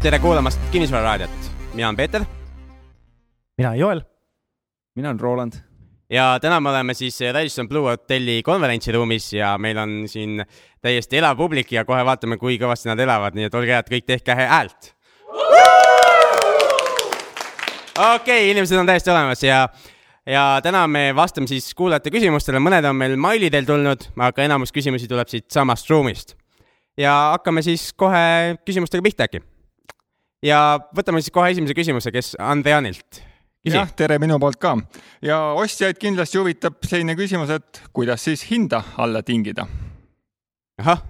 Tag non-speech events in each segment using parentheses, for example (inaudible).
tere kuulamast Kinnisvara raadiot, mina olen Peeter. mina olen Joel. mina olen Roland. ja täna me oleme siis Radisson Blue hotelli konverentsiruumis ja meil on siin täiesti elav publik ja kohe vaatame, kui kõvasti nad elavad, nii et olge head, kõik tehke häält. okei okay,, inimesed on täiesti olemas ja ja täna me vastame siis kuulajate küsimustele, mõned on meil mailidel tulnud, aga enamus küsimusi tuleb siitsamast ruumist. ja hakkame siis kohe küsimustega pihta äkki. Ja võtame siis kohe esimese küsimuse, kes Andreanilt. jah, tere minu poolt ka ja ostjaid kindlasti huvitab selline küsimus, et kuidas siis hinda alla tingida? ahah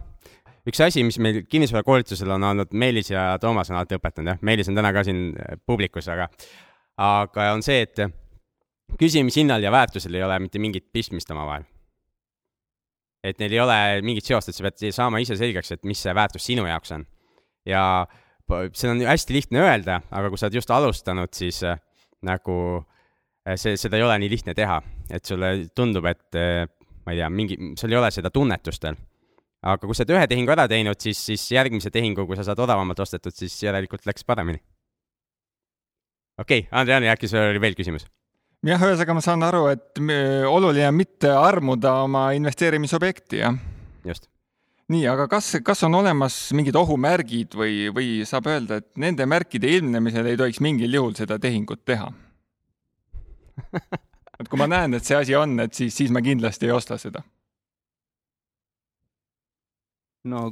üks asi, mis meil kinnisvarakoolitusel on olnud, Meelis ja Toomas on alati õpetanud, jah, Meelis on täna ka siin publikus, aga, aga on see, et küsimishinnal ja väärtusel ei ole mitte mingit pistmist omavahel. et neil ei ole mingit seost, et sa pead saama ise selgeks, et mis see väärtus sinu jaoks on. ja see on hästi lihtne öelda, aga kui sa oled just alustanud, siis äh, nagu äh, see, seda ei ole nii lihtne teha, et sulle tundub, et äh, ma ei tea, mingi, sul ei ole seda tunnetust veel. aga kui sa oled ühe tehingu ära teinud, siis, siis järgmise tehingu, kui sa saad odavamalt ostetud, siis järelikult läks paremini. okei okay,, Andrei, äkki sul oli veel küsimus? jah, ühesõnaga ma saan aru, et oluline on mitte armuda oma investeerimisobjekti, jah? just. Nii, aga kas, kas on olemas mingid ohumärgid või, või saab öelda, et nende märkide ilmnemisel ei tohiks mingil juhul seda tehingut teha et kui ma näen, et see asi on, et siis, siis ma kindlasti ei osta seda. no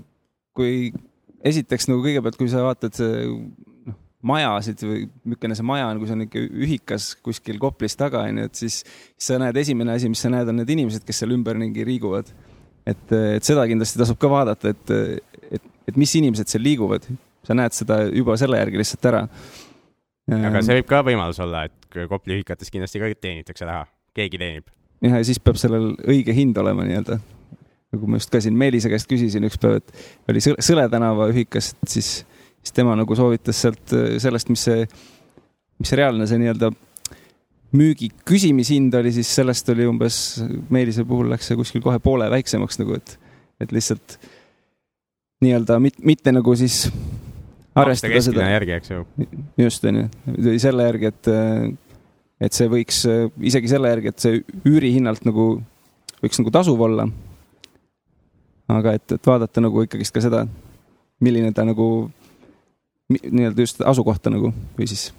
kui esiteks nagu kõigepealt, kui sa vaatad majasid või milline see maja on, kui see on ikka ühikas kuskil Koplis taga, onju, et siis, siis sa näed, esimene asi, mis sa näed, on need inimesed, kes seal ümberringi liiguvad. Et, et seda kindlasti tasub ka vaadata, et, et, et mis inimesed seal liiguvad. sa näed seda juba selle järgi lihtsalt ära. aga see võib ka võimalus olla, et Kopli ühikates kindlasti ka teenitakse raha, keegi teenib. jah, ja siis peab sellel õige hind olema nii-öelda. nagu ma just ka siin Meelise käest küsisin ükspäev, et oli Sõle tänava ühikas, et siis siis tema nagu soovitas sealt sellest, mis see, mis see reaalne see nii-öelda müügi küsimishind oli, siis sellest oli umbes, Meelise puhul läks see kuskil kohe poole väiksemaks nagu, et, et lihtsalt nii-öelda mit, mitte nagu siis arvestada seda. järgi, eks ju. just, onju, selle järgi, et, et see võiks isegi selle järgi, et see üürihinnalt nagu võiks nagu tasuv olla. aga et, et vaadata nagu ikkagist ka seda, milline ta nagu nii-öelda just asukohta nagu või siis.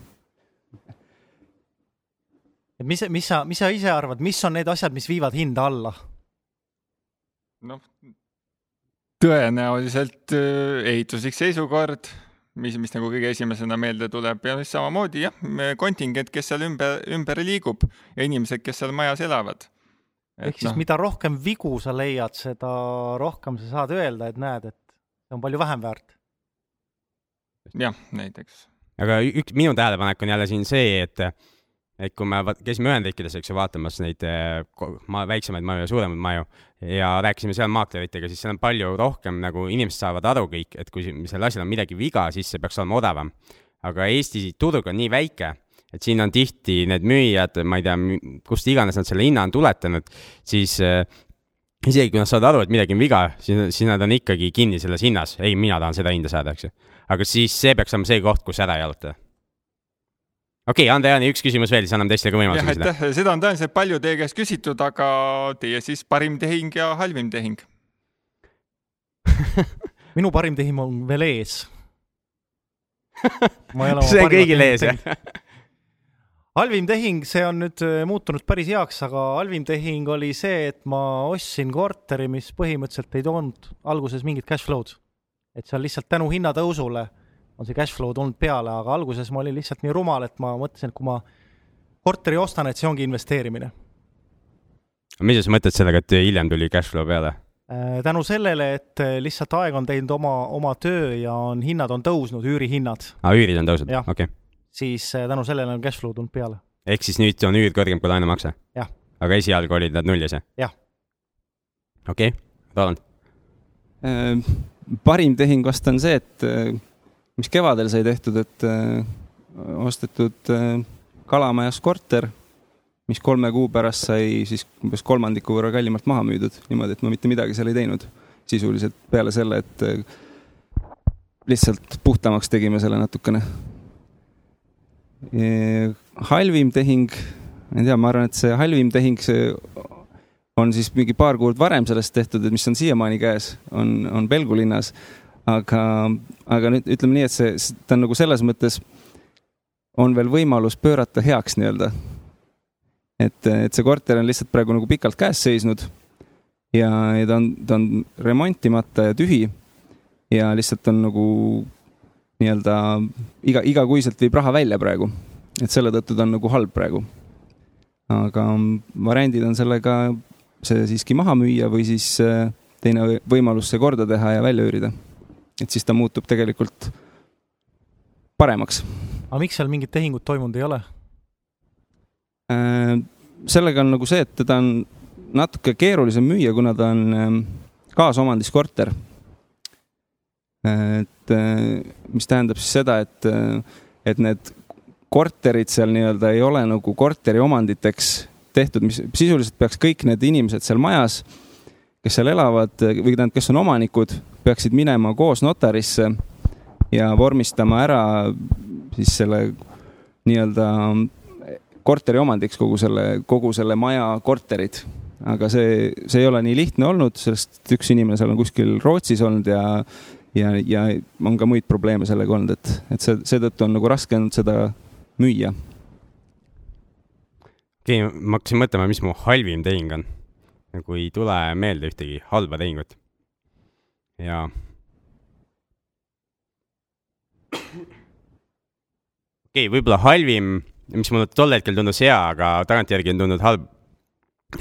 Mis, mis sa, mis sa ise arvad, mis on need asjad, mis viivad hinda alla? noh, tõenäoliselt äh, ehituslik seisukord, mis, mis nagu kõige esimesena meelde tuleb ja siis samamoodi jah, kontingent, kes seal ümber, ümber liigub ja inimesed, kes seal majas elavad. ehk siis no. mida rohkem vigu sa leiad, seda rohkem sa saad öelda, et näed, et see on palju vähem väärt jah, näiteks. aga üks minu tähelepanek on jälle siin see, et, et kui me käisime Ühendriikides, eks ju, vaatamas neid ma, väiksemaid maju ja suuremaid maju ja rääkisime seal maakleritega, siis seal on palju rohkem nagu inimesed saavad aru kõik, et kui sellel asjal on midagi viga, siis see peaks olema odavam. aga Eesti turg on nii väike, et siin on tihti need müüjad, ma ei tea, kust iganes nad selle hinna on tuletanud, siis äh, isegi kui nad saavad aru, et midagi on viga, siis, siis nad on ikkagi kinni selles hinnas, ei, mina tahan seda hinda saada, eks ju aga siis see peaks olema see koht, kus ära jalutada. Okei okay,, Ande Jaani, üks küsimus veel, siis anname teistele ka võimaluse küsida. aitäh, seda on tõenäoliselt palju teie käest küsitud, aga teie siis parim tehing ja halvim tehing. (laughs) Minu parim tehing on veel ees. (laughs) See on kõigil ees, jah? (laughs) halvim tehing, see on nüüd äh, muutunud päris heaks, aga halvim tehing oli see, et ma ostsin korteri, mis põhimõtteliselt ei toonud alguses mingit cash flow'd. Et seal lihtsalt tänu hinnatõusule on see cash flow tulnud peale, aga alguses ma olin lihtsalt nii rumal, et ma mõtlesin, et kui ma korteri ostan, et see ongi investeerimine. mida sa mõtled sellega, et hiljem tuli cash flow peale? Äh, tänu sellele, et lihtsalt aeg on teinud oma, oma töö ja on, hinnad on tõusnud, üürihinnad. aa, üürid on tõusnud, okei okay.. siis äh, tänu sellele on cash flow tulnud peale. ehk siis nüüd on üür kõrgem kui laenumakse? jah. aga esialgu olid nad nullis, jah? jah. okei okay., Roland äh, parim tehing vast on see, et äh, mis kevadel sai tehtud, et äh, ostetud äh, Kalamajas korter, mis kolme kuu pärast sai siis umbes kolmandiku võrra kallimalt maha müüdud, niimoodi, et ma mitte midagi seal ei teinud sisuliselt peale selle, et lihtsalt puhtamaks tegime selle natukene. halvim tehing, ma ei tea, ma arvan, et see halvim tehing, see on siis mingi paar kuud varem sellest tehtud, et mis on siiamaani käes, on, on Pelgu linnas. Aga, aga nüüd ütleme nii, et see, ta on nagu selles mõttes, on veel võimalus pöörata heaks nii-öelda. et, et see korter on lihtsalt praegu nagu pikalt käes seisnud ja, ja ta on, ta on remontimata ja tühi. ja lihtsalt on nagu nii-öelda iga, igakuiselt viib raha välja praegu. et selle tõttu ta on nagu halb praegu. aga variandid on sellega see siiski maha müüa või siis äh, teine võimalus see korda teha ja välja üürida. Et siis ta muutub tegelikult paremaks. aga miks seal mingit tehingut toimunud ei ole? Äh, sellega on nagu see, et teda on natuke keerulisem müüa, kuna ta on ähm, kaasomandis korter. et äh, mis tähendab siis seda, et, et need korterid seal nii-öelda ei ole nagu korteri omanditeks tehtud, mis sisuliselt peaks kõik need inimesed seal majas, kes seal elavad või tähendab, kes on omanikud, peaksid minema koos notarisse ja vormistama ära siis selle nii-öelda korteri omandiks kogu selle, kogu selle maja korterid. aga see, see ei ole nii lihtne olnud, sest üks inimene seal on kuskil Rootsis olnud ja, ja, ja on ka muid probleeme sellega olnud, et, et see, seetõttu on nagu raske olnud seda müüa okei okay,, ma hakkasin mõtlema, mis mu halvim tehing on. nagu ei tule meelde ühtegi halba tehingut. Ja. okei okay,, võib-olla halvim, mis mulle tol hetkel tundus hea, aga tagantjärgi on tundunud halb,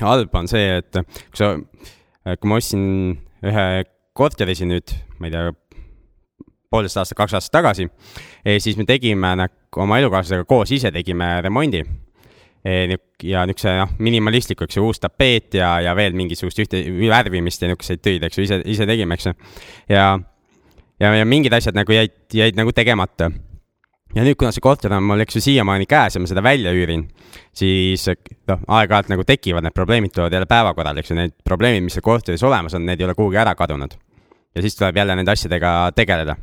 halb on see, et kui sa, kui ma ostsin ühe korteri siin nüüd, ma ei tea, poolteist aastat, kaks aastat tagasi, siis me tegime nagu oma elukaaslasega koos ise tegime remondi ja niisuguse noh, minimalistliku, eks ju, uus tapeet ja, ja veel mingisugust ühte värvimist ja niisuguseid töid, eks ju, ise, ise tegime, eks ju. ja, ja, ja mingid asjad nagu jäid, jäid nagu tegemata. ja nüüd, kuna see korter on mul, eks ju, siiamaani käes ja ma seda välja üürin, siis noh, aeg-ajalt nagu tekivad need probleemid, tulevad jälle päevakorrale, eks ju, need probleemid, mis seal korteris olemas on, need ei ole kuhugi ära kadunud. ja siis tuleb jälle nende asjadega tegeleda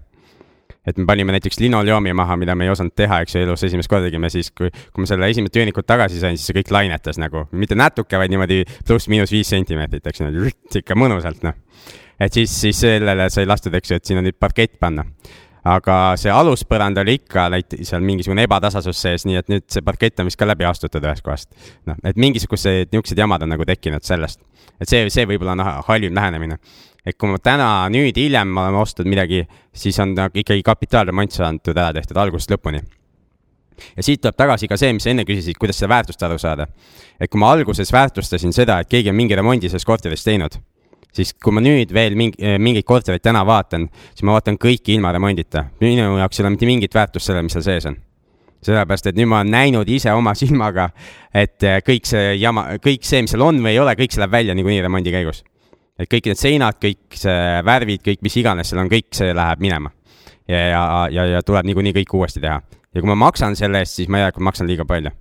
et me panime näiteks linoleumi maha, mida me ei osanud teha, eks ju, elus esimest korda tegime siis, kui, kui ma selle esimesed tüünikud tagasi sain, siis see kõik lainetas nagu, mitte natuke, vaid niimoodi pluss-miinus viis sentimeetrit, eks ju, ikka mõnusalt, noh. et siis, siis sellele sai lastud, eks ju, et sinna nüüd parkett panna. aga see aluspõrand oli ikka näiteks seal mingisugune ebatasasus sees, nii et nüüd see parkett on vist ka läbi astutud ühest kohast. noh, et mingisugused niisugused jamad on nagu tekkinud sellest, et see, see võib-olla on halvim lähenemine et kui ma täna, nüüd, hiljem olen ostnud midagi, siis on ta ikkagi kapitaalremont saanud ära tehtud algusest lõpuni. ja siit tuleb tagasi ka see, mis sa enne küsisid, kuidas seda väärtust aru saada. et kui ma alguses väärtustasin seda, et keegi on mingi remondi selles korteris teinud, siis kui ma nüüd veel mingi, mingeid kortereid täna vaatan, siis ma vaatan kõiki ilma remondita. minu jaoks ei ole mitte mingit väärtust sellel, mis seal sees on sellepärast, et nüüd ma olen näinud ise oma silmaga, et kõik see jama, kõik see, mis seal on või ei ole, kõik see läheb välja niikuinii remondi käigus et kõik need seinad, kõik see värvid, kõik mis iganes seal on, kõik see läheb minema. ja, ja, ja, ja tuleb niikuinii kõik uuesti teha. ja kui ma maksan selle eest, siis ma järelikult maksan liiga palju.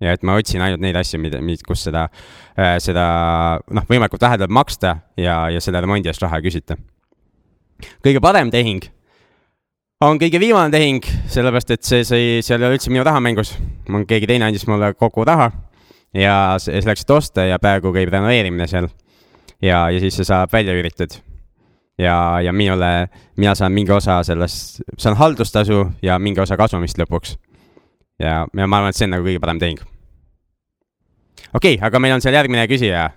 ja et ma otsin ainult neid asju, mida, kus seda, äh, seda noh, võimalikult vähe tuleb maksta ja, ja selle remondi eest raha ei küsita. kõige parem tehing on kõige viimane tehing, sellepärast et see sai, seal ei ole üldse minu raha mängus. keegi teine andis mulle kogu raha ja selleks, et osta ja praegu käib renoveerimine seal ja, ja siis see saab välja üritatud. ja, ja minule, mina saan mingi osa sellest, saan haldustasu ja mingi osa kasumist lõpuks. ja, ja ma arvan, et see on nagu kõige parem tehing. okei okay,, aga meil on seal järgmine küsija,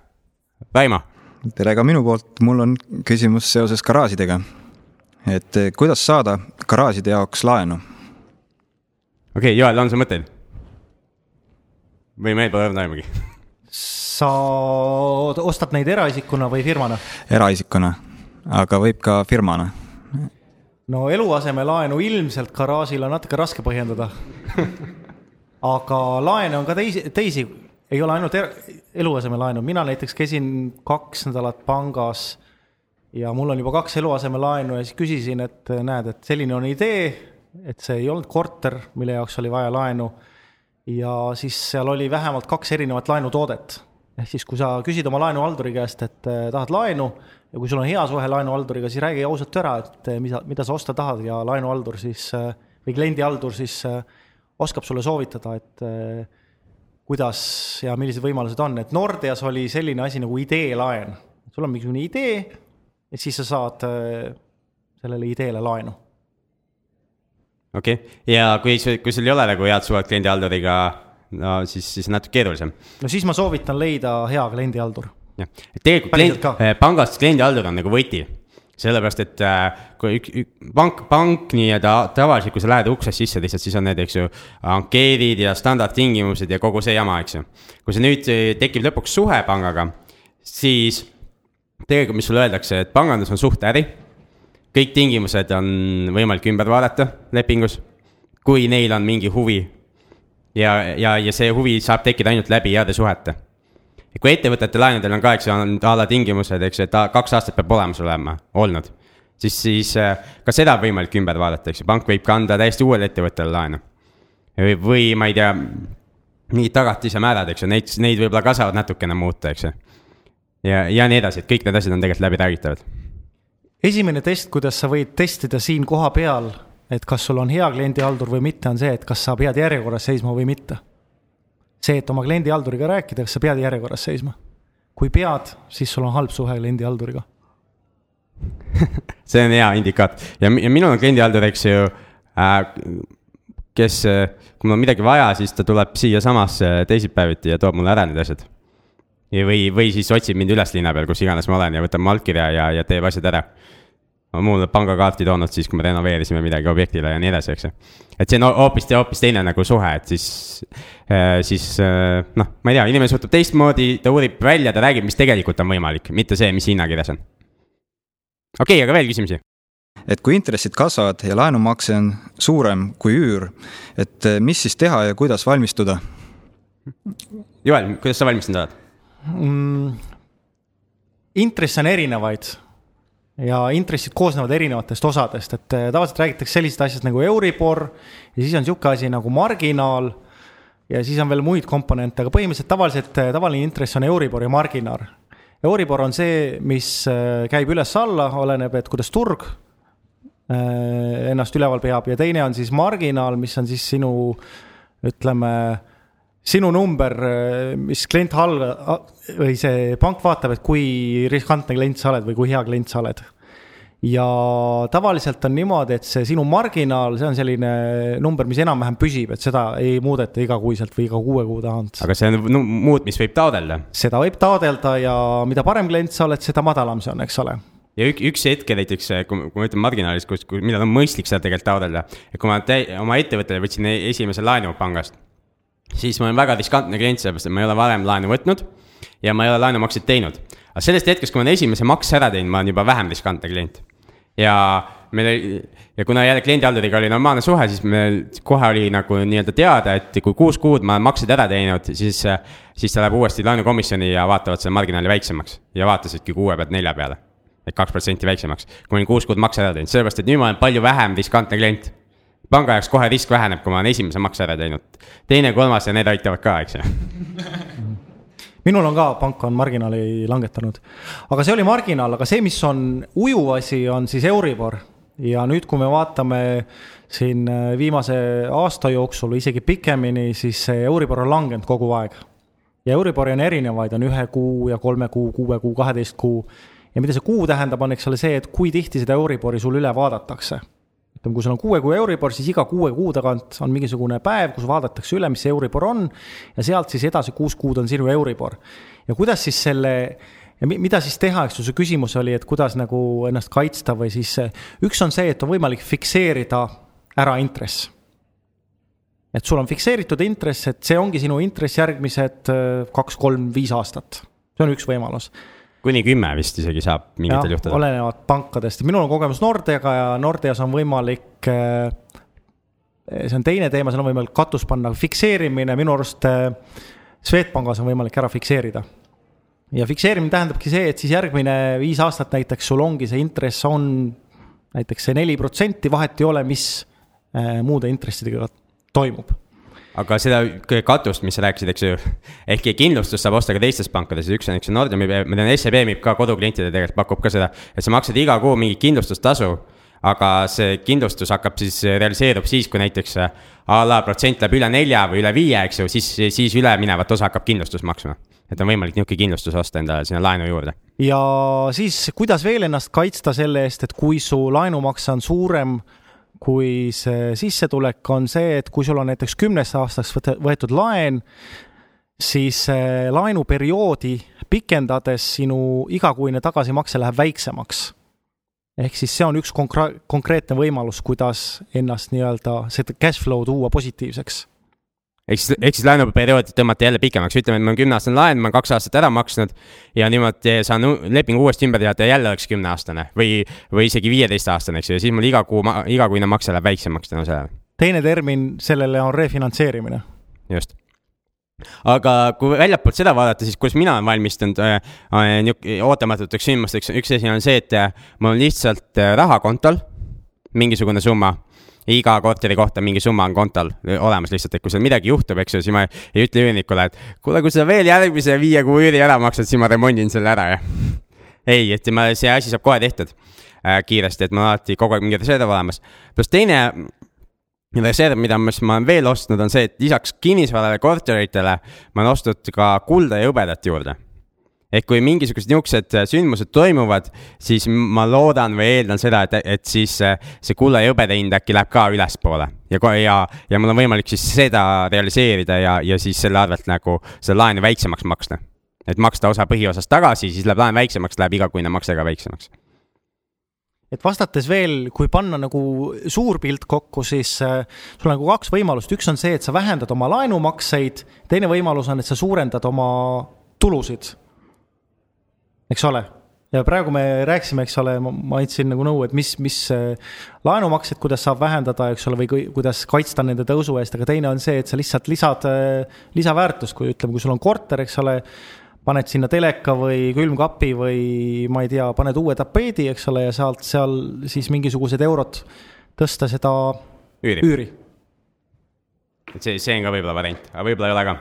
Raimo. tere ka minu poolt, mul on küsimus seoses garaažidega. et eh, kuidas saada garaažide jaoks laenu? okei okay,, Joel, on sul mõtteid? või meil pole õrna aimugi (laughs) sa ostad neid eraisikuna või firmana? eraisikuna, aga võib ka firmana. no eluasemelaenu ilmselt garaažil on natuke raske põhjendada (laughs) aga laene on ka teisi, teisi, ei ole ainult er, eluasemelaenu, mina näiteks käisin kaks nädalat pangas ja mul on juba kaks eluasemelaenu ja siis küsisin, et näed, et selline on idee, et see ei olnud korter, mille jaoks oli vaja laenu. ja siis seal oli vähemalt kaks erinevat laenutoodet ehk siis, kui sa küsid oma laenuhalduri käest, et eh, tahad laenu ja kui sul on hea suhe laenuhalduriga, siis räägi ausalt ära, et eh, mida, mida sa osta tahad ja laenuhaldur siis eh, või kliendihaldur siis oskab sulle soovitada, et kuidas ja millised võimalused on, et Nordeas oli selline asi nagu ideelaen. sul on mingisugune idee ja siis sa saad sellele ideele laenu. okei okay., ja kui, kui sul ei ole nagu head suhet kliendihalduriga no siis, siis natuke keerulisem. no siis ma soovitan leida hea kliendihaldur. jah, et tegelikult klient, eh, pangast kliendihaldur on nagu võti sellepärast, et äh, kui üks, üks pank, pank nii-öelda tavaliselt, kui sa lähed uksest sisse lihtsalt, siis on need, eks ju, ankeedid ja standardtingimused ja kogu see jama, eks ju. kui see nüüd tekib lõpuks suhe pangaga, siis tegelikult, mis sulle öeldakse, et pangandus on suht äri. kõik tingimused on võimalik ümber vaadata lepingus, kui neil on mingi huvi ja, ja, ja see huvi saab tekkida ainult läbi heade suhete. kui ettevõtete laenudel on ka, eks ju, on a la tingimused, eks ju, et kaks aastat peab olemas olema, olnud. siis, siis äh, ka seda on võimalik ümber vaadata, eks ju, pank võib ka anda täiesti uuele ettevõttele laenu. või, või ma ei tea, mingid tagatise määrad, eks ju, neid, neid võib-olla ka saavad natukene muuta, eks ju. ja, ja nii edasi, et kõik need asjad on tegelikult läbiräägitavad. esimene test, kuidas sa võid testida siin kohapeal et kas sul on hea kliendihaldur või mitte, on see, et kas sa pead järjekorras seisma või mitte. see, et oma kliendihalduriga rääkida, kas sa pead järjekorras seisma. kui pead, siis sul on halb suhe kliendihalduriga (laughs) see on hea indikaator ja, ja minul on kliendihaldur, eks ju äh,, kes, kui mul on midagi vaja, siis ta tuleb siiasamasse teisipäeviti ja toob mulle ära need asjad. või, või siis otsib mind üles linna peal, kus iganes ma olen ja võtab mu allkirja ja, ja teeb asjad ära mulle pangakaarti toonud siis, kui me renoveerisime midagi objektile ja nii edasi, eks ju. et see on hoopis, hoopis teine nagu suhe, et siis, äh, siis äh, noh, ma ei tea, inimene suhtub teistmoodi, ta uurib välja, ta räägib, mis tegelikult on võimalik, mitte see, mis hinnakirjas on. okei okay,, aga veel küsimusi? et kui intressid kasvavad ja laenumakse on suurem kui üür, et äh, mis siis teha ja kuidas valmistuda? Joel, kuidas sa valmistunud oled mm,? intresse on erinevaid ja intressid koosnevad erinevatest osadest, et eh, tavaliselt räägitakse sellisest asjast nagu Euribor ja siis on niisugune asi nagu marginaal ja siis on veel muid komponente, aga põhimõtteliselt tavaliselt eh, tavaline intress on Euribor ja marginaal. Euribor on see, mis eh, käib üles-alla, oleneb, et kuidas turg ennast üleval peab ja teine on siis marginaal, mis on siis sinu ütleme sinu number, mis klient halva või see pank vaatab, et kui riskantne klient sa oled või kui hea klient sa oled. ja tavaliselt on niimoodi, et see sinu marginaal, see on selline number, mis enam-vähem püsib, et seda ei muudeta igakuiselt või iga kuue kuu tagant. aga see on no, muutmist võib taodelda? seda võib taodelda ja mida parem klient sa oled, seda madalam see on, eks ole ja ük, üks hetk näiteks, kui, kui ma ütlen marginaalis, kus, kus, millal on mõistlik seda tegelikult taodelda, et kui ma täi, oma ettevõttele võtsin e-, esimese laenu pangast siis ma olen väga riskantne klient, sellepärast et ma ei ole varem laenu võtnud ja ma ei ole laenumakseid teinud. aga sellest hetkest, kui ma olen esimese makse ära teinud, ma olen juba vähem riskantne klient. ja meil, ja kuna jälle kliendihalduriga oli normaalne suhe, siis meil kohe oli nagu nii-öelda teada, et kui kuus kuud ma olen maksed ära teinud, siis, siis ta läheb uuesti laenukomisjoni ja vaatavad selle marginaali väiksemaks ja vaatasidki kuue pealt nelja peale. et kaks protsenti väiksemaks, kui olin kuus kuud makse ära teinud, sellepärast et nüüd ma olen palju vähem riskantne klient panga jaoks kohe risk väheneb, kui ma olen esimese makse ära teinud. teine, kolmas ja need aitavad ka, eks ju (laughs) minul on ka, pank on marginaali langetanud. aga see oli marginaal, aga see, mis on ujuv asi, on siis Euribor. ja nüüd, kui me vaatame siin äh, viimase aasta jooksul, isegi pikemini, siis see Euribor on langenud kogu aeg. ja Euribori on erinevaid, on ühe kuu ja kolme kuu, kuue kuu, kaheteist kuu. ja mida see kuu tähendab, on eks ole see, et kui tihti seda Euribori sul üle vaadatakse ütleme, kui sul on kuue kuu Euribor, siis iga kuue kuu tagant on mingisugune päev, kus vaadatakse üle, mis see Euribor on. ja sealt siis edasi kuus kuud on sinu Euribor. ja kuidas siis selle ja mida siis teha, eks ju, su küsimus oli, et kuidas nagu ennast kaitsta või siis üks on see, et on võimalik fikseerida ära intress. et sul on fikseeritud intress, et see ongi sinu intress järgmised kaks, kolm, viis aastat. see on üks võimalus kuni kümme vist isegi saab mingitel juhtudel. olenevad pankadest, minul on kogemus Nordeaga ja Nordeas on võimalik. Eh, see on teine teema, seal on võimalik katus panna, fikseerimine minu arust eh, Swedbankis on võimalik ära fikseerida. ja fikseerimine tähendabki see, et siis järgmine viis aastat näiteks sul ongi see intress on näiteks see neli protsenti, vahet ei ole, mis eh, muude intressidega toimub aga seda katust, mis sa rääkisid, eks ju, ehkki kindlustust saab osta ka teistes pankades, üks on, eks ju, Nordea müüb, ma tean, SEB müüb ka koduklientidele tegelikult pakub ka seda, et sa maksad iga kuu mingi kindlustustasu. aga see kindlustus hakkab siis, realiseerub siis, kui näiteks a la protsent läheb üle nelja või üle viie, eks ju, siis, siis üleminevat osa hakkab kindlustus maksma. et on võimalik niisugune kindlustus osta endale sinna laenu juurde. ja siis, kuidas veel ennast kaitsta selle eest, et kui su laenumakse on suurem kui see sissetulek on see, et kui sul on näiteks kümneks aastaks võetud laen, siis laenuperioodi pikendades sinu igakuine tagasimakse läheb väiksemaks. ehk siis see on üks konkre-, konkreetne võimalus, kuidas ennast nii-öelda seda cash flow tuua positiivseks ehk siis, ehk siis laenuperioodi tõmmati jälle pikemaks, ütleme, et mul on kümneaastane laen, ma olen kaks aastat ära maksnud. ja niimoodi saan lepingu uuesti ümber teada ja jälle oleks kümneaastane või, või isegi viieteistaastane, eks ju, ja siis mul iga kuu, igakuine makse läheb väiksemaks tänu sellele. teine termin sellele on refinantseerimine. just aga kui väljapoolt seda vaadata, siis kuidas mina olen valmistunud äh, äh ootamatuteks sündmusteks, üks asi on see, et äh, mul on lihtsalt äh, raha kontol, mingisugune summa iga korteri kohta mingi summa on kontol olemas lihtsalt, et kui seal midagi juhtub, eks ju, siis ma ei ütle üürnikule, et kuule, kui sa veel järgmise viie kuu üüri ära maksad, siis ma remondin selle ära ja. ei, et ma, see asi saab kohe tehtud äh, kiiresti, et mul on alati kogu aeg mingi reserv olemas. pluss teine reserv, mida ma olen veel ostnud, on see, et lisaks kinnisvarale, korteritele ma olen ostnud ka kulda ja hõbedat juurde et kui mingisugused niisugused äh, sündmused toimuvad, siis ma loodan või eeldan seda, et, et siis äh, see kulla ja hõbeda hind äkki läheb ka ülespoole. ja, ja, ja mul on võimalik siis seda realiseerida ja, ja siis selle arvelt nagu seda laenu väiksemaks maksta. et maksta osa põhiosast tagasi, siis läheb laen väiksemaks, läheb igakuine makse ka väiksemaks et vastates veel, kui panna nagu suur pilt kokku, siis äh, sul on nagu kaks võimalust, üks on see, et sa vähendad oma laenumakseid, teine võimalus on, et sa suurendad oma tulusid eks ole. Ja praegu me rääkisime, eks ole, ma andsin nagu nõu, et mis, mis laenumakseid, kuidas saab vähendada, eks ole, või kuidas kaitsta nende tõusu eest, aga teine on see, et sa lihtsalt lisad lisaväärtust, kui ütleme, kui sul on korter, eks ole, paned sinna teleka või külmkapi või ma ei tea, paned uue tapeedi, eks ole, ja sealt seal siis mingisugused eurod tõsta seda üüri, üüri.. et see, see on ka võib-olla variant, aga võib-olla ei ole ka,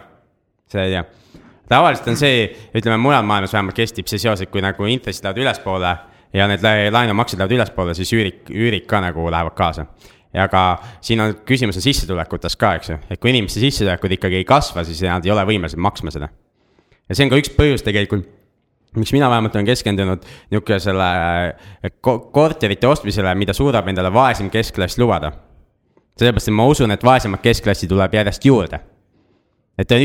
seda ei tea tavaliselt on see, ütleme mujal maailmas vähemalt kestib see seos, et kui nagu intressid lähevad ülespoole ja need laenumaksed lähevad ülespoole, siis üürik, üürik ka nagu lähevad kaasa. ja ka siin on küsimus on sissetulekutes ka, eks ju, et kui inimeste sissetulekud ikkagi ei kasva, siis nad ei ole võimelised maksma seda. ja see on ka üks põhjus tegelikult miks mina vähemalt olen keskendunud niisugusele korterite ostmisele, mida suudab endale vaesem keskklass lubada. sellepärast, et ma usun, et vaesemat keskklassi tuleb järjest juurde et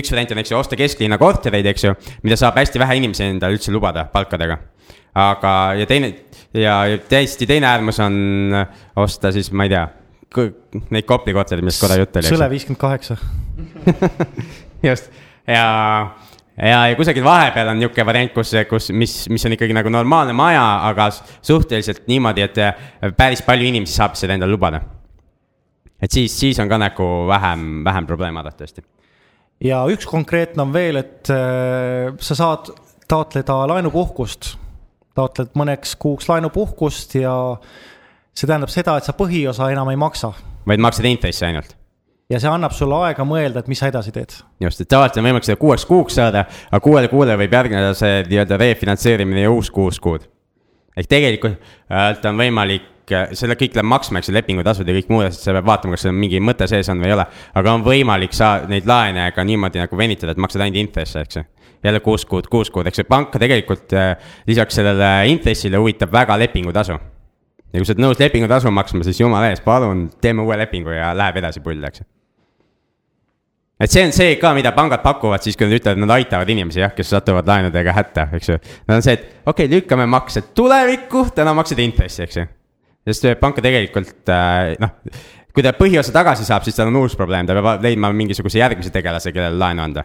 üks variant on, eks ju, osta kesklinna kortereid, eks ju, mida saab hästi vähe inimesi endale üldse lubada palkadega. aga, ja teine ja täiesti teine äärmus on osta siis, ma ei tea, neid Kopli kortereid, millest korra jutt oli. Sõle viiskümmend kaheksa. (laughs) just ja, ja, ja kusagil vahepeal on niisugune variant, kus, kus, mis, mis on ikkagi nagu normaalne maja, aga suhteliselt niimoodi, et päris palju inimesi saab seda endale lubada. et siis, siis on ka nagu vähem, vähem probleem arvatavasti ja üks konkreetne on veel, et äh, sa saad taotleda laenupuhkust, taotled mõneks kuuks laenupuhkust ja see tähendab seda, et sa põhiosa enam ei maksa. vaid maksad intressi ainult ja see annab sulle aega mõelda, et mis sa edasi teed. just, et tavaliselt on võimalik seda kuueks kuuks saada, aga kuuele kuule võib järgneda see nii-öelda refinantseerimine ja uus kuus kuud. ehk tegelikult äh, on võimalik Äh, selle kõik läheb maksma, eks ju, lepingutasud ja kõik muud asjad, sa pead vaatama, kas seal mingi mõte sees on või ei ole. aga on võimalik saa-, neid laene ka niimoodi nagu venitada, et maksad ainult intresse, eks ju. jälle kuus kuud, kuus kuud, eks ju, panka tegelikult äh, lisaks sellele intressile huvitab väga lepingutasu. ja kui sa oled nõus lepingutasu maksma, siis jumala eest, palun, teeme uue lepingu ja läheb edasi pull, eks et see on see ka, mida pangad pakuvad siis, kui nad ütlevad, nad aitavad inimesi jah, kes satuvad laenudega hätta, eks ju. Nad on see, et okei okay,, lükkame maksed tulevikku, täna maksad intressi, eks ju sest panka tegelikult äh, noh, kui ta põhiosa tagasi saab, siis tal on uus probleem, ta peab leidma mingisuguse järgmise tegelase, kellele laenu anda.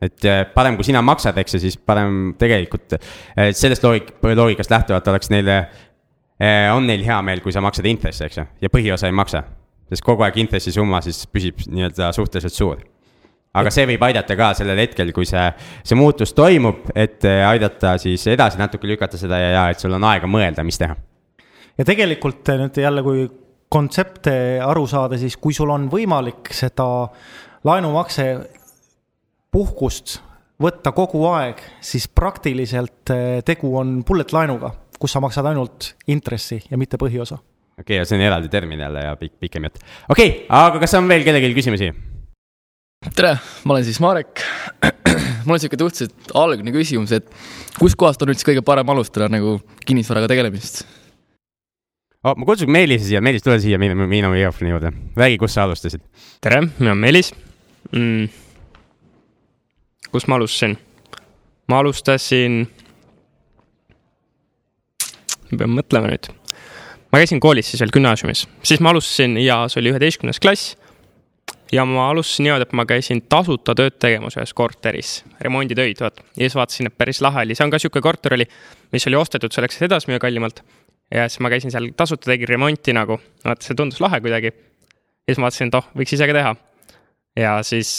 et äh, parem, kui sina maksad, eks ju, siis parem tegelikult äh, sellest loogik-, loogikast lähtuvalt oleks neile, on neil hea meel, kui sa maksad intressi, eks ju, ja põhiosa ei maksa. sest kogu aeg intressisumma siis püsib nii-öelda suhteliselt suur aga see võib aidata ka sellel hetkel, kui see, see muutus toimub, et aidata siis edasi natuke lükata seda ja, ja et sul on aega mõelda, mis teha ja tegelikult nüüd jälle, kui kontsepte aru saada, siis kui sul on võimalik seda laenumakse puhkust võtta kogu aeg, siis praktiliselt eh, tegu on bullet laenuga, kus sa maksad ainult intressi ja mitte põhiosa. okei okay,, see on eraldi termin jälle ja pikk, pikem jutt. okei okay,, aga kas on veel kellelgi küsimusi? tere, ma olen siis Marek. (clears throat) mul on sihuke suhteliselt algne küsimus, et kuskohast on üldse kõige parem alustada nagu kinnisvaraga tegelemist? Oh,. ma kutsun Meelise siia, Meelis, tule siia minu, minu mikrofoni juurde, räägi, kus sa alustasid. tere, mina olen Meelis mm.. kus ma alustasin? ma alustasin. ma pean mõtlema nüüd. ma käisin koolis siis veel gümnaasiumis, siis ma alustasin ja see oli üheteistkümnes klass ja ma alustasin niimoodi, et ma käisin tasuta tööd tegemas ühes korteris, remonditöid, vaat. ja siis vaatasin, et päris lahe oli, see on ka sihuke korter oli, mis oli ostetud selleks, et edasi müüa kallimalt ja siis ma käisin seal tasuta, tegin remonti nagu, vaata see tundus lahe kuidagi. ja siis ma vaatasin, et oh, võiks ise ka teha. ja siis,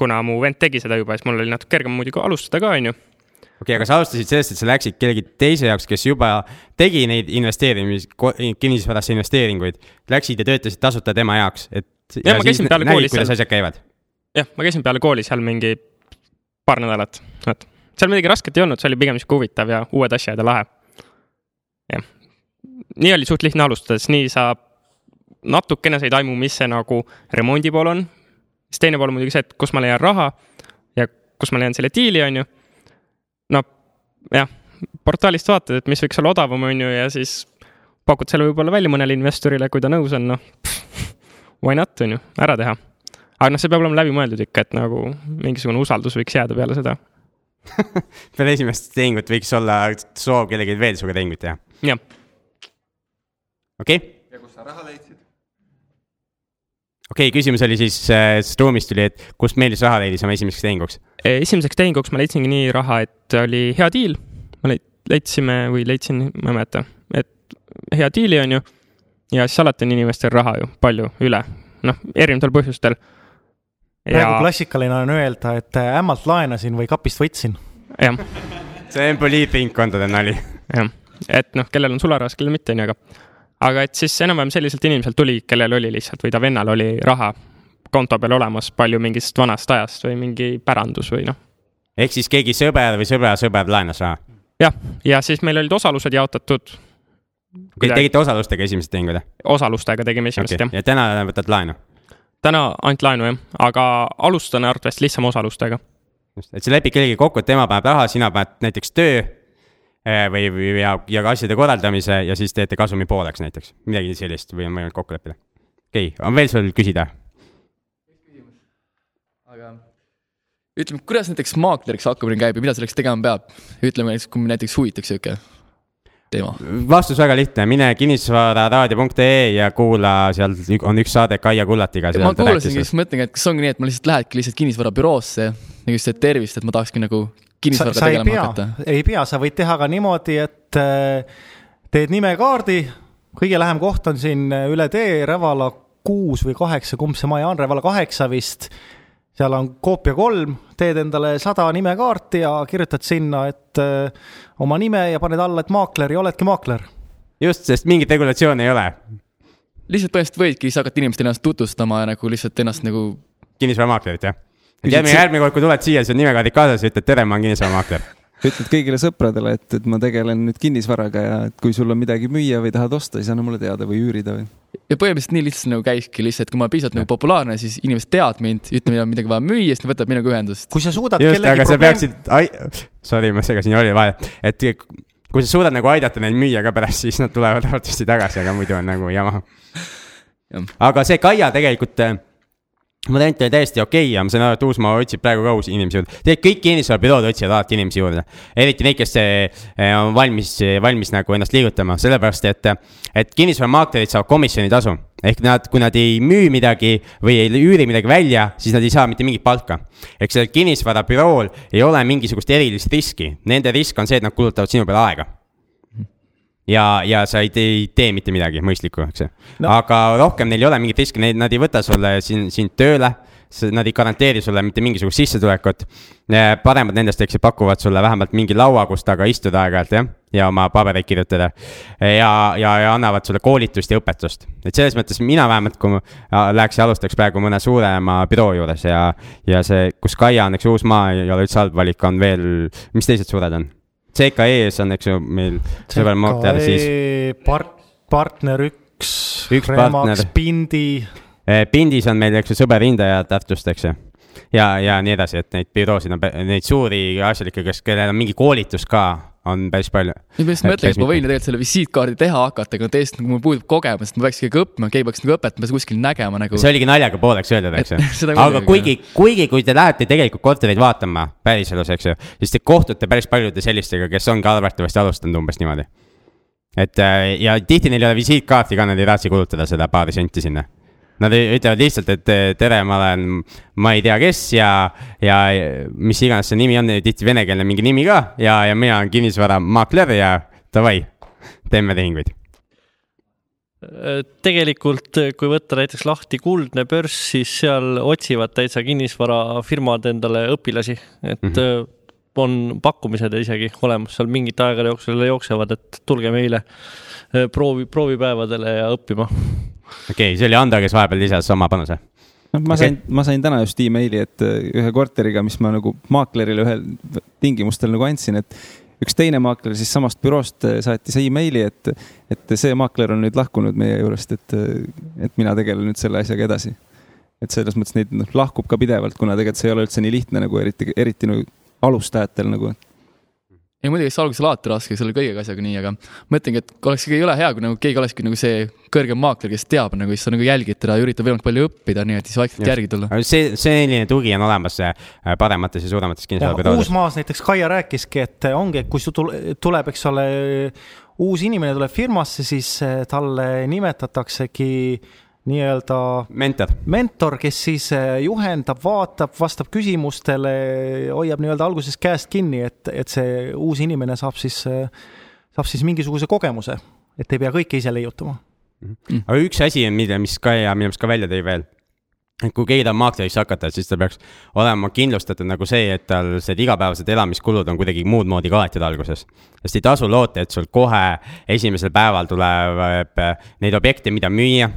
kuna mu vend tegi seda juba, siis mul oli natuke kergem muidugi alustada ka, onju. okei okay,, aga sa alustasid sellest, et sa läksid kellegi teise jaoks, kes juba tegi neid investeerimis, kinnisvarasse investeeringuid, läksid ja töötasid tasuta tema jaoks, et. jah, ma käisin peale kooli. kuidas asjad käivad? jah, ma käisin peale kooli seal mingi paar nädalat, vot. seal midagi rasket ei olnud, see oli pigem sihuke huvitav ja uued asjad ja lahe. jah nii oli suht lihtne alustada, sest nii sa natukene said aimu, mis see nagu remondi pool on. siis teine pool on muidugi see, et kus ma leian raha ja kus ma leian selle diili, on ju. no jah, portaalist vaatad, et mis võiks olla odavam, on ju, ja siis pakud selle võib-olla välja mõnele investorile, kui ta nõus on, noh. Why not, on ju, ära teha. aga noh, see peab olema läbimõeldud ikka, et nagu mingisugune usaldus võiks jääda peale seda (laughs) peale esimest tehingut võiks olla soov kellelgi veel sinuga tehingut teha. jah okei okay.. ja kust sa raha leidsid? okei okay,, küsimus oli siis äh,, ruumist tuli, et kust Meelis raha leidis oma esimeseks tehinguks? E, esimeseks tehinguks ma leidsingi nii raha, et oli hea diil. me leidsime või leidsin, ma ei mäleta, et hea diili on ju. ja siis alati on inimestel raha ju palju üle, noh, erinevatel põhjustel. praegu ja... klassikaline on öelda, et äh, ämmalt laenasin või kapist võtsin. jah. see on poliitringkondade nali. jah, et noh, kellel on sularahas, kellel mitte, on ju, aga aga et siis enam-vähem selliselt inimeselt tuli, kellel oli lihtsalt või ta vennal oli raha konto peal olemas palju mingist vanast ajast või mingi pärandus või noh. ehk siis keegi sõber või sõbra sõber laenas raha? jah, ja siis meil olid osalused jaotatud. tegite osalustega esimesed tehingud? osalustega tegime esimesed okay. jah. ja täna võtad laenu? täna ainult laenu jah, aga alustan arvatavasti lihtsam osalustega. just, et sa lepid kellegagi kokku, et tema paneb raha, sina paned näiteks töö või, või ja, ja ka asjade korraldamise ja siis teete kasumi pooleks näiteks, midagi sellist või on võimalik kokku leppida. okei okay., on veel sul küsida? aga ütleme, kuidas näiteks maakleriks hakkamine käib ja mida selleks tegema peab? ütleme näiteks, kui näiteks huvitaks sihuke teema. vastus väga lihtne, mine kinnisvararaadio.ee ja kuula, seal on üks saade Kaia Kullatiga. ma kuulasingi, siis mõtlengi, et kas ongi nii, et ma lihtsalt lähedki lihtsalt kinnisvarabüroosse nagu just, et tervist, et ma tahakski nagu kinnisvaraga tegelema hakata? ei pea, sa võid teha ka niimoodi, et äh, teed nimekaardi, kõige lähem koht on siin äh, üle tee, Rävala kuus või kaheksa, kumb see maja on, Rävala kaheksa vist. seal on koopia kolm, teed endale sada nimekaarti ja kirjutad sinna, et äh, oma nime ja paned alla, et maakler ja oledki maakler. just, sest mingit regulatsiooni ei ole. lihtsalt põhimõtteliselt võidki siis hakata inimestele ennast tutvustama ja nagu lihtsalt ennast nagu. kinnisvaramaaklerit, jah et järgmine, kord, kui tuled siia, siis on nimekaardid kaasas ja ütled tere, ma olen kinnisvaramaakler ütled kõigile sõpradele, et, et ma tegelen nüüd kinnisvaraga ja et kui sul on midagi müüa või tahad osta, siis anna mulle teada või üürida või. ja põhimõtteliselt nii lihtsalt nagu käibki lihtsalt, kui ma olen piisavalt nagu populaarne, siis inimesed teavad mind, ütleb, meil on midagi vaja müüa, siis nad võtavad minuga ühendust. kui sa suudad just, aga sa peaksid, ai-, sorry, ma segasin Jolli vahele, et kui sa suudad nagu aidata neil müüa ka pärast, siis nad tulevad arvatavasti tagasi, aga muidu on nagu jama. aga see Kaia tegelikult variant oli täiesti okei okay ja ma saan aru, et Uusmaa otsib praegu ka uusi inimesi juurde. tegelikult kõik kinnisvarabürood otsivad alati inimesi juurde. eriti neid, kes eh, on valmis, valmis nagu ennast liigutama, sellepärast et, et kinnisvaramaaklerid saavad komisjonitasu. ehk nad, kui nad ei müü midagi või ei üüri midagi välja, siis nad ei saa mitte mingit palka. ehk sellel kinnisvarabürool ei ole mingisugust erilist riski, nende risk on see, et nad kulutavad sinu peale aega ja, ja sa ei tee, ei tee mitte midagi mõistlikku, eks ju no.. aga rohkem neil ei ole mingit riski, nad ei võta sulle siin, sind tööle. nad ei garanteeri sulle mitte mingisugust sissetulekut. paremad nendest, eks ju, pakuvad sulle vähemalt mingi laua, kus taga istuda aeg-ajalt jah, ja oma pabereid kirjutada. ja, ja, ja annavad sulle koolitust ja õpetust, et selles mõttes mina vähemalt, kui ma läheks ja alustaks praegu mõne suurema büroo juures ja, ja see, kus Kaia on, eks ju, Uus-Maa ei ole üldse halb valik, on veel, mis teised suured on? CKE-s on, eks ju, meil sõber Morter, siis. part-, partner üks, Üks partner., Pindi Eh, Pindis on meil, eks ju, sõber hindaja Tartust, eks ju. ja, ja nii edasi, et neid büroosid on, neid suuri asjalikke, kes, kellel on mingi koolitus ka, on päris palju. nüüd ma just mõtlen, et ma võin ju tegelikult selle visiitkaardi teha hakata, aga tõesti nagu mul puudub kogemus, et ma peaks ikkagi õppima, keegi peaks nagu õpetama, kuskil nägema nagu. see oligi naljaga pooleks öeldud, eks ju (laughs) aga kuigi, kuigi kui te lähete tegelikult kortereid vaatama päriselus, eks ju, siis te kohtute päris paljude sellistega, kes ongi arvatavasti alustanud umbes niimoodi. et äh, ja tihti neil ei ole visiitkaarti ka, nad ei raatsi kulutada seda paari senti sinna. Nad ütlevad lihtsalt, et tere, ma olen, ma ei tea, kes ja, ja mis iganes see nimi on, tihti venekeelne mingi nimi ka ja, ja mina olen kinnisvaramaakler ja davai, teeme tehinguid. tegelikult, kui võtta näiteks lahti kuldne börs, siis seal otsivad täitsa kinnisvarafirmad endale õpilasi, et mm. -hmm. on pakkumised isegi olemas seal mingite aegade jooksul jooksevad, et tulge meile proovi, proovipäevadele ja õppima. Okei okay,, see oli Ando, kes vahepeal lisas oma panuse. noh, ma sain, ma sain täna just emaili, et äh, ühe korteriga, mis ma nagu maaklerile ühel tingimustel nagu andsin, et üks teine maakler siis samast büroost äh, saatis emaili, et, et see maakler on nüüd lahkunud meie juurest, et, et mina tegelen nüüd selle asjaga edasi. et selles mõttes neid noh, lahkub ka pidevalt, kuna tegelikult see ei ole üldse nii lihtne nagu eriti, eriti nagu alustajatel nagu. Ei muidugi, see alguses alati raske, selle kõigega asjaga nii, aga mõtlengi, et oleks ikkagi jõle hea, kui nagu keegi olekski nagu see kõrgem maakler, kes teab nagu, siis sa nagu jälgid teda ja üritad võimalikult palju õppida, nii et siis vaikselt järgi tulla. see, selline tugi on olemas äh, paremates ja suuremates kinnisvarabüroodes. Uusmaas näiteks Kaia rääkiski, et ongi, et kui su tul- tuleb, eks ole, uus inimene tuleb firmasse, siis eh, talle nimetataksegi nii-öelda mentor, mentor, kes siis eh, juhendab, vaatab, vastab küsimustele, hoiab nii-öelda algusest käest kinni, et, et see uus inimene saab siis, saab siis mingisuguse kogemuse, et ei pea kõike ise leiutama. aga üks asi on, mille, mis Kaia minu meelest ka välja tõi veel. et kui keegi tahab maakleriks hakata, siis ta peaks olema kindlustatud nagu see, et tal see igapäevased elamiskulud on kuidagi muud moodi kaetud alguses. sest ei tasu loota, et sul kohe esimesel päeval tuleb äh, neid objekte, mida müüa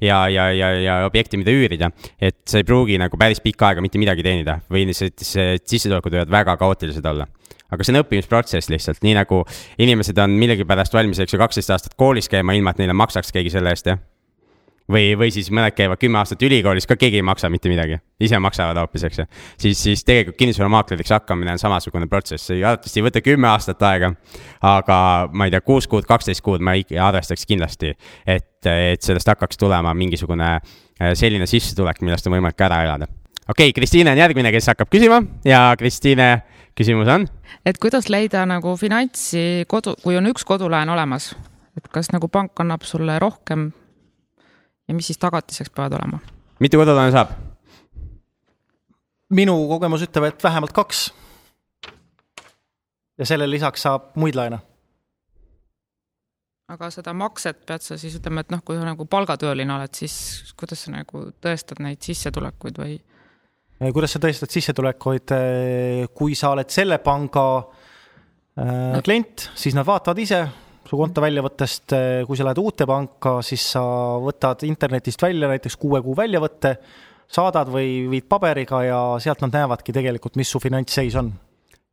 ja, ja, ja, ja objekti, mida üürida, et sa ei pruugi nagu päris pikka aega mitte midagi teenida või see sissetulekud võivad väga kaootilised olla aga see on õppimisprotsess lihtsalt, nii nagu inimesed on millegipärast valmis, eks ju, kaksteist aastat koolis käima, ilma et neile maksaks keegi selle eest, jah. või, või siis mõned käivad kümme aastat ülikoolis, ka keegi ei maksa mitte midagi, ise maksavad hoopis, eks ju. siis, siis tegelikult kinnisvaramaakleriks hakkamine on samasugune protsess, see arvatavasti ei võta kümme aastat aega. aga ma ei tea, kuus kuud, kaksteist kuud ma ikka arvestaks kindlasti, et, et sellest hakkaks tulema mingisugune äh, selline sissetulek, millest on võimalik ära elada. okei okay,, Kristiine on järgmine, kes hakkab küsima ja Kristiine küsimus on et kuidas leida nagu finantsi kodu, kui on üks kodulaen olemas, et kas nagu pank annab sulle rohkem ja mis siis tagatiseks peavad olema? mitu kodulaenu saab? minu kogemus ütleb, et vähemalt kaks. ja sellele lisaks saab muid laene. aga seda makset pead sa siis ütlema, et noh, kui sa nagu palgatööline oled, siis kuidas sa nagu tõestad neid sissetulekuid või? kuidas sa tõestad sissetulekuid, kui sa oled selle panga äh, klient, siis nad vaatavad ise su konto väljavõttest, kui sa lähed uute panka, siis sa võtad internetist välja näiteks kuue kuu väljavõtte, saadad või viid paberiga ja sealt nad näevadki tegelikult, mis su finantsseis on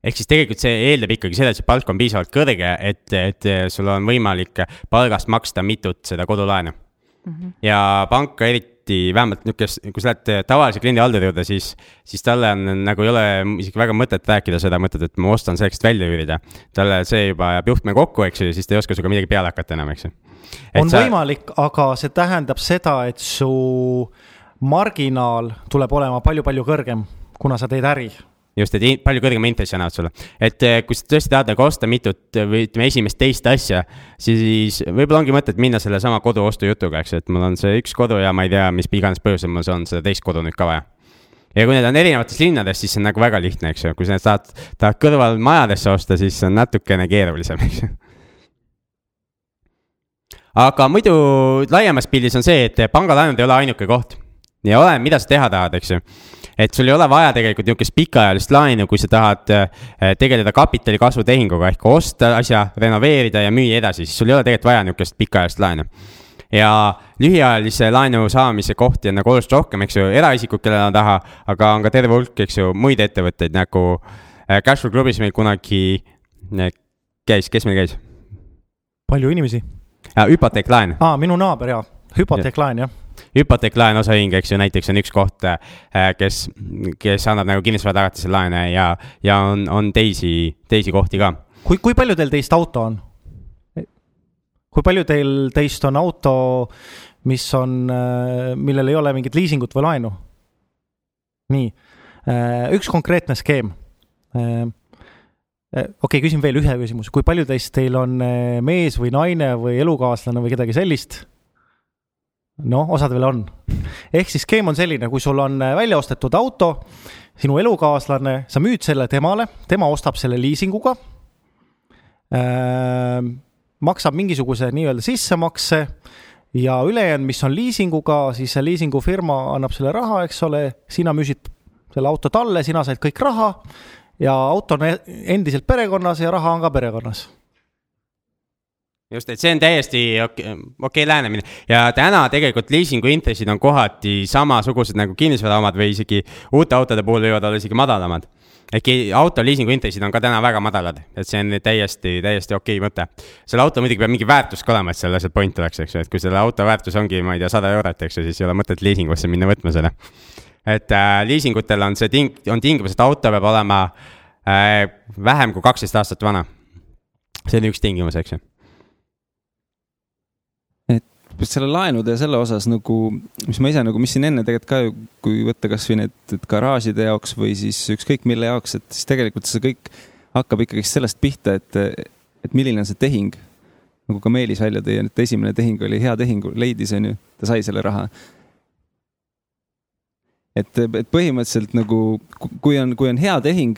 ehk siis tegelikult see eeldab ikkagi seda, et see palk on piisavalt kõrge, et, et sul on võimalik palgast maksta mitut seda kodulaenu mm. -hmm. ja pank eriti, vähemalt niisugust, kui sa lähed tavalise kliendi halduri juurde, siis, siis talle on nagu ei ole isegi väga mõtet rääkida seda mõtet, et ma ostan selleks, et välja üürida. talle see juba jääb juhtme kokku, eks ju, siis ta ei oska sinuga midagi peale hakata enam, eks ju. on sa... võimalik, aga see tähendab seda, et su marginaal tuleb olema palju-palju kõrgem, kuna sa teed äri just, et palju kõrgema intressi annavad sulle. et eh, kui sa tõesti tahad nagu osta mitut või ütleme, esimest, teist asja, siis võib-olla ongi mõtet minna sellesama kodu ostujutuga, eks ju, et mul on see üks kodu ja ma ei tea, mis iganes põhjusel mul on seda teist kodu nüüd ka vaja. ja kui need on erinevates linnades, siis see on nagu väga lihtne, eks ju, kui sa tahad, tahad kõrval majadesse osta, siis see on natukene keerulisem, eks ju aga muidu laiemas pildis on see, et pangalaenud ei ole ainuke koht ja oleneb, mida sa teha tahad, eks ju. Et sul ei ole vaja tegelikult niisugust pikaajalist laenu, kui sa tahad äh, tegeleda kapitali kasvu tehinguga ehk osta asja, renoveerida ja müüa edasi, siis sul ei ole tegelikult vaja niisugust pikaajalist laenu ja lühiajalise laenu saamise kohti on nagu oluliselt rohkem, eks ju, eraisikud, kellel on raha, aga on ka terve hulk, eks ju, muid ettevõtteid nagu äh, Cashflow klubis meil kunagi äh, käis, kes meil käis? palju inimesi? hüpoteeklaen, aa, minu naaber jaa, hüpoteeklaen jah. Hüpoteeklaen osaühing, eks ju, näiteks on üks koht, kes, kes annab nagu kinnisvaratagatise laene ja, ja on, on teisi, teisi kohti ka. kui, kui palju teil teist auto on? kui palju teil teist on auto, mis on, millel ei ole mingit liisingut või laenu? nii, üks konkreetne skeem. okei okay,, küsin veel ühe küsimuse, kui palju teist teil on mees või naine või elukaaslane või kedagi sellist? noh, osadel on. ehk siis skeem on selline, kui sul on eh, välja ostetud auto, sinu elukaaslane, sa müüd selle temale, tema ostab selle liisinguga äh,. maksab mingisuguse nii-öelda sissemakse ja ülejäänud, mis on liisinguga, siis see liisingufirma annab selle raha, eks ole, sina müüsid selle auto talle, sina said kõik raha ja auto on e-, endiselt perekonnas ja raha on ka perekonnas just, et see on täiesti okei okay, lähenemine ja täna tegelikult liisingu intressid on kohati samasugused nagu kinnisvara omad või isegi uute autode puhul võivad olla isegi madalamad. äkki auto liisingu intressid on ka täna väga madalad, et see on täiesti, täiesti okei mõte. selle auto muidugi peab mingi väärtus ka olema, et selle asjalt point oleks, eks ju, et kui selle auto väärtus ongi, ma ei tea, sada eurot, eks ju, siis ei ole mõtet liisingusse minna võtma selle. et äh, liisingutel on see ting-, on tingimus, et auto peab olema äh, vähem kui kaksteist aastat vana. see on üks tingimus, eks ju selle laenude ja selle osas nagu, mis ma ise nagu, mis siin enne tegelikult ka kui võtta kasvõi need, garaažide jaoks või siis ükskõik mille jaoks, et siis tegelikult see kõik hakkab ikkagi sellest pihta, et, et milline on see tehing. nagu ka Meelis välja tõi, et esimene tehing oli hea tehing, leidis, onju, ta sai selle raha. et, et põhimõtteliselt nagu, kui on, kui on hea tehing,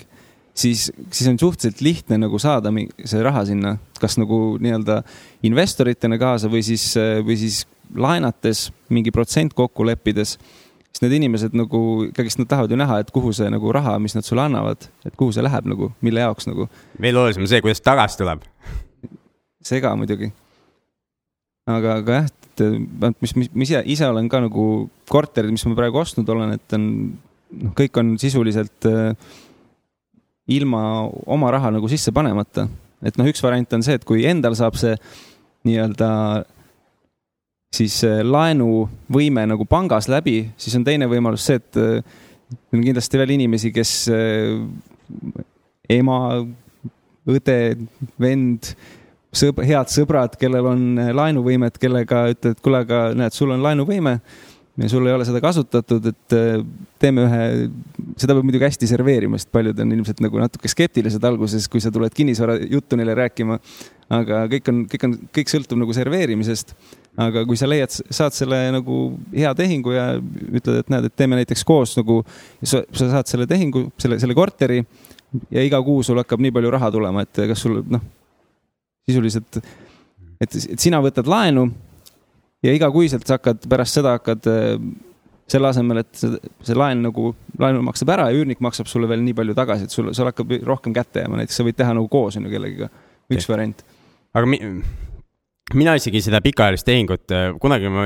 siis, siis on suhteliselt lihtne nagu saada see raha sinna, kas nagu nii-öelda investoritena kaasa või siis, või siis laenates mingi protsent kokku leppides. siis need inimesed nagu ikkagist nad tahavad ju näha, et kuhu see nagu raha, mis nad sulle annavad, et kuhu see läheb nagu, mille jaoks nagu, veel olulisem on see, kuidas tagasi tuleb. see ka muidugi. aga, aga jah, et mis, mis, mis ise, ise olen ka nagu korterid, mis ma praegu ostnud olen, et on, noh, kõik on sisuliselt äh, ilma oma raha nagu sisse panemata. et noh, üks variant on see, et kui endal saab see nii-öelda siis äh, laenuvõime nagu pangas läbi, siis on teine võimalus see, et äh, on kindlasti veel inimesi, kes äh, ema, õde, vend, sõb-, head sõbrad, kellel on laenuvõimet, kellega ütled, kuule, aga näed, sul on laenuvõime ja sul ei ole seda kasutatud, et äh, teeme ühe, seda peab muidugi hästi serveerima, sest paljud on ilmselt nagu natuke skeptilised alguses, kui sa tuled kinnisvara juttu neile rääkima. aga kõik on, kõik on, kõik sõltub nagu serveerimisest. aga kui sa leiad, saad selle nagu hea tehingu ja ütled, et näed, et teeme näiteks koos nagu, sa, sa saad selle tehingu, selle, selle korteri ja iga kuu sul hakkab nii palju raha tulema, et kas sul noh, sisuliselt, et, et sina võtad laenu ja igakuiselt sa hakkad pärast seda hakkad äh, selle asemel, et see, laen nagu, laenu maksab ära ja üürnik maksab sulle veel nii palju tagasi, et sul, sul hakkab rohkem kätte jääma, näiteks sa võid teha nagu koos on ju kellegiga, üks Okei. variant. aga mi, mina isegi seda pikaajalist tehingut, kunagi ma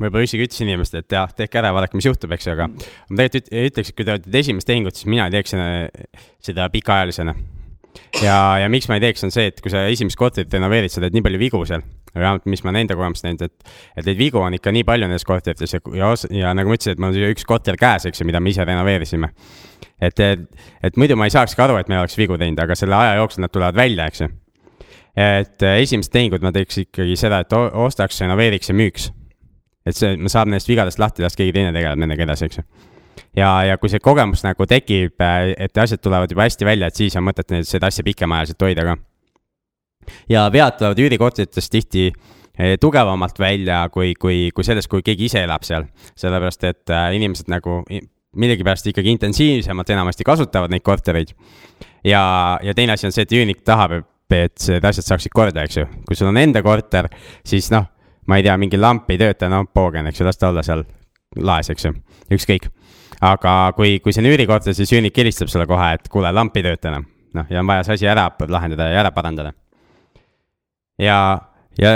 võib-olla isegi ütlesin inimestele, et jah, tehke ära, vaadake, mis juhtub, eks ju, aga ma tegelikult üt- ütleks, et kui te olete esimest tehingut, siis mina ei teeks seda, seda pikaajalisena. ja, ja miks ma ei teeks, on see, et kui sa esimest korterit renoveerid, sa teed nii palju vigu seal, vähemalt mis ma nende kogemust näinud, et, et neid vigu on ikka nii palju nendes korterites ja, ja, ja nagu ma ütlesin, et mul siia üks korter käes, eks ju, mida me ise renoveerisime. et, et, et muidu ma ei saakski aru, et me oleks vigu teinud, aga selle aja jooksul nad tulevad välja, eks ju et äh, esimesed tehingud ma teeks ikkagi seda, et ostaks, renoveeriks ja müüks. et see, ma saan nendest vigadest lahti, las keegi teine tegeleb nendega edasi, eks ju. ja, ja kui see kogemus nagu tekib, et asjad tulevad juba hästi välja, et siis on mõtet neid- seda asja pikemaajaliselt hoida ka. Ja vead tulevad üürikorteritest tihti eh, tugevamalt välja kui, kui, kui sellest, kui keegi ise elab seal. sellepärast, et äh, inimesed nagu millegipärast ikkagi intensiivsemalt enamasti kasutavad neid kortereid. ja, ja teine asi on see, et üürnik tahab, et need asjad saaksid korda, eks ju. kui sul on enda korter, siis noh, ma ei tea, mingi lamp ei tööta, no poogen, eks ju, las ta olla seal laes, eks ju, ükskõik. aga kui, kui see on üürikorter, siis üürnik helistab sulle kohe, et kuule, lamp ei tööta enam. noh, ja on vaja see asi ära lahendada ja ära parandada. ja, ja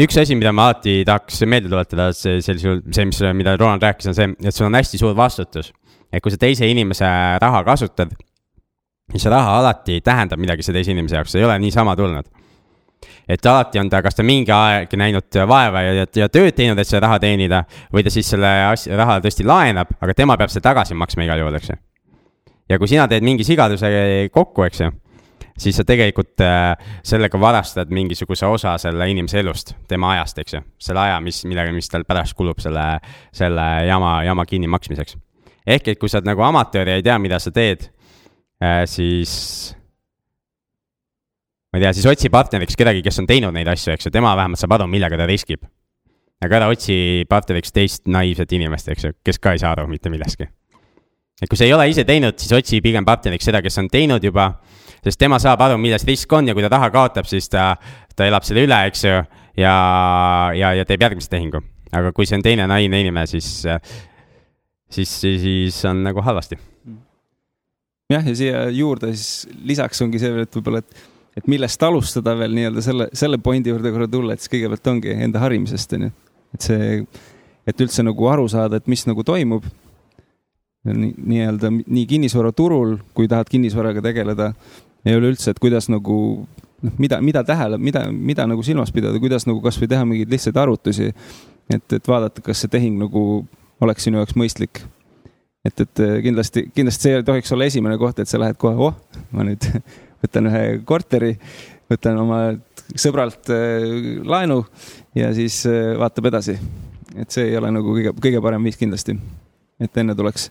üks asi, mida ma alati tahaks meelde tuletada, see sellisel see, mis, mida Ronald rääkis, on see, et sul on hästi suur vastutus. et kui sa teise inimese raha kasutad, siis see raha alati tähendab midagi selle teise inimese jaoks, see ei ole niisama tulnud et alati on ta, kas ta mingi aeg näinud vaeva ja, ja, ja tööd teinud, et seda raha teenida või ta siis selle asja, raha tõesti laenab, aga tema peab selle tagasi maksma igal juhul, eks ju. ja kui sina teed mingi sigaduse kokku, eks ju, siis sa tegelikult äh, sellega varastad mingisuguse osa selle inimese elust, tema ajast, eks ju. selle aja, mis, millega, mis tal pärast kulub selle, selle jama, jama kinnimaksmiseks. ehk et kui sa oled nagu amatöör ja ei tea, mida sa teed äh,, siis ma ei tea, siis otsi partneriks kedagi, kes on teinud neid asju, eks ju, tema vähemalt saab aru, millega ta riskib. aga ära otsi partneriks teist naiivset inimest, eks ju, kes ka ei saa aru mitte millestki. et kui sa ei ole ise teinud, siis otsi pigem partneriks seda, kes on teinud juba, sest tema saab aru, milles risk on ja kui ta raha kaotab, siis ta, ta elab selle üle, eks ju, ja, ja, ja teeb järgmise tehingu. aga kui see on teine naiivne inimene, siis, siis, siis on nagu halvasti. jah, ja siia juurde siis lisaks ongi see veel, et võib-olla, et, et millest alustada veel nii-öelda selle, selle pointi juurde korra tulla, et siis kõigepealt ongi enda harimisest onju. et see, et üldse nagu aru saada, et mis nagu toimub. nii nii-öelda nii kinnisvaraturul, kui tahad kinnisvaraga tegeleda ja üleüldse, et kuidas nagu noh, mida, mida tähele, mida, mida nagu silmas pidada, kuidas nagu kasvõi teha mingeid lihtsaid arvutusi. et, et vaadata, kas see tehing nagu oleks sinu jaoks mõistlik et, et kindlasti, kindlasti see ei tohiks olla esimene koht, et sa lähed kohe, oh, ma nüüd (laughs) võtan ühe korteri, võtan oma sõbralt äh, laenu ja siis äh, vaatab edasi. et see ei ole nagu kõige, kõige parem viis kindlasti. et enne tuleks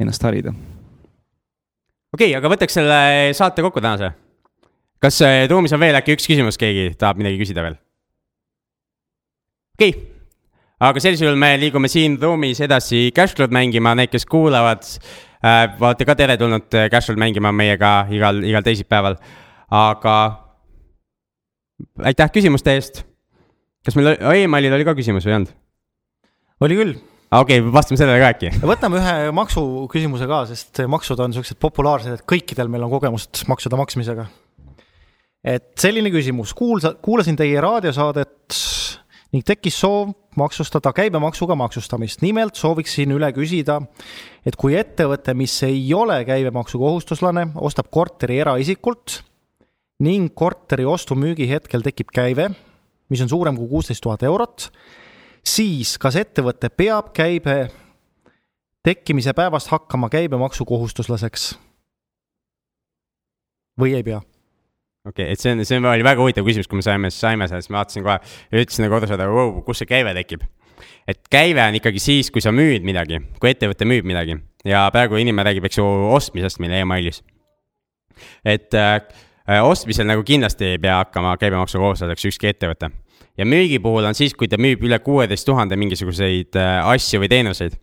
ennast harida. Okei okay,, aga võtaks selle saate kokku tänase. kas äh, ruumis on veel äkki üks küsimus, keegi tahab midagi küsida veel? okei okay., aga sellisel juhul me liigume siin ruumis edasi Cashflow'd mängima, need, kes kuulavad äh,, olete ka teretulnud Cashflow'd mängima meiega igal, igal teisipäeval, aga aitäh küsimuste eest. kas meil, Emalil oli ka küsimus või ei olnud? oli küll. Okei okay,, vastame sellele ka äkki. võtame ühe maksuküsimuse ka, sest maksud on siuksed populaarsed, et kõikidel meil on kogemust maksude maksmisega. et selline küsimus, kuulsa, kuulasin teie raadiosaadet ning tekkis soov maksustada käibemaksuga maksustamist. nimelt sooviksin üle küsida, et kui ettevõte, mis ei ole käibemaksukohustuslane, ostab korteri eraisikult ning korteri ostu-müügi hetkel tekib käive, mis on suurem kui kuusteist tuhat eurot, siis kas ettevõte peab käibe tekkimise päevast hakkama käibemaksukohustuslaseks või ei pea? okei okay,, et see on, see oli väga huvitav küsimus, kui me saime, saime selle, siis ma vaatasin kohe ütlesin nagu aru saada wow,, kus see käive tekib. et käive on ikkagi siis, kui sa müüd midagi, kui ettevõte müüb midagi ja praegu inimene räägib, eks ju, ostmisest meil emailis. et äh, ostmisel nagu kindlasti ei pea hakkama käibemaksukohustuslaseks ükski ettevõte. Ja müügi puhul on siis, kui ta müüb üle kuueteist tuhande mingisuguseid äh, asju või teenuseid.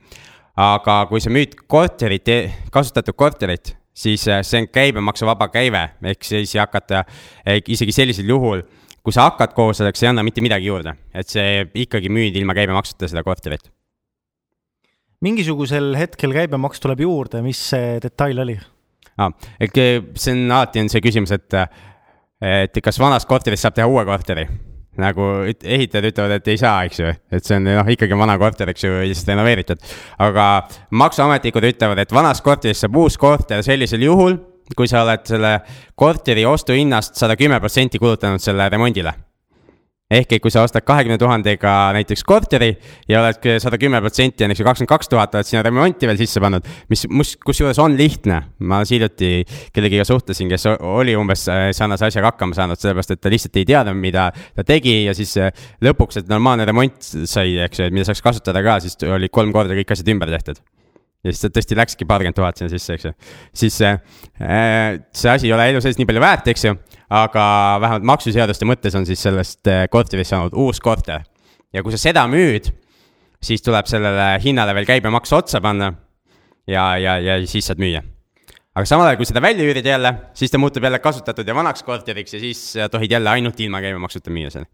aga kui sa müüd korterit, kasutatud korterit siis see on käibemaksuvaba käive, ehk siis ei hakata isegi sellisel juhul, kui sa hakkad kohustuslikuks, ei anna mitte midagi juurde, et see ikkagi müüd ilma käibemaksuta seda korterit. mingisugusel hetkel käibemaks tuleb juurde, mis see detail oli? ah,. et see on alati on see küsimus, et, et kas vanast korterist saab teha uue korteri nagu ehitajad ütlevad, et ei saa, eks ju, et see on noh, ikkagi vana korter, eks ju, lihtsalt renoveeritud. aga maksuametnikud ütlevad, et vanast korterist saab uus korter sellisel juhul, kui sa oled selle korteri ostuhinnast sada kümme protsenti kulutanud selle remondile. Ehk et kui sa ostad kahekümne tuhandega näiteks korteri ja oled sada kümme protsenti on, eks ju, kakskümmend kaks tuhat oled sinna remonti veel sisse pannud, mis, mis, kusjuures on lihtne. ma hiljuti kellegiga suhtlesin, kes oli umbes sarnase asjaga hakkama saanud, sellepärast et ta lihtsalt ei teadnud, mida ta tegi ja siis lõpuks, et normaalne remont sai, eks ju, et mida saaks kasutada ka, siis oli kolm korda kõik asjad ümber tehtud ja siis ta tõesti läkski paarkümmend tuhat sinna sisse, eks ju. siis äh, see asi ei ole elu sees nii palju väärt, eks ju, aga vähemalt maksuseaduste mõttes on siis sellest korterist saanud uus korter. ja kui sa seda müüd, siis tuleb sellele hinnale veel käibemaks otsa panna ja, ja, ja siis saad müüa. aga samal ajal, kui seda välja üürid jälle, siis ta muutub jälle kasutatud ja vanaks korteriks ja siis tohid jälle ainult ilma käibemaksuta müüa seal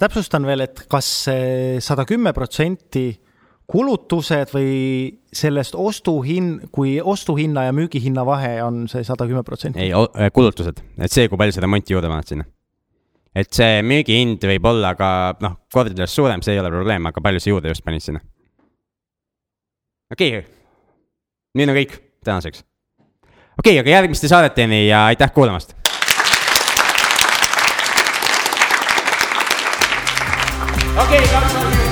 täpsustan veel, et kas sada kümme protsenti kulutused või sellest ostuhin-, kui ostuhinna ja müügihinna vahe on see sada kümme protsenti? ei, kulutused, et see, kui palju sa remonti juurde paned sinna. et see müügihind võib olla ka noh, kordades suurem, see ei ole probleem, aga palju sa juurde just panid sinna? okei okay., nüüd on kõik tänaseks. okei okay,, aga järgmiste saadeteni ja aitäh kuulamast. okei okay,, kaks minutit.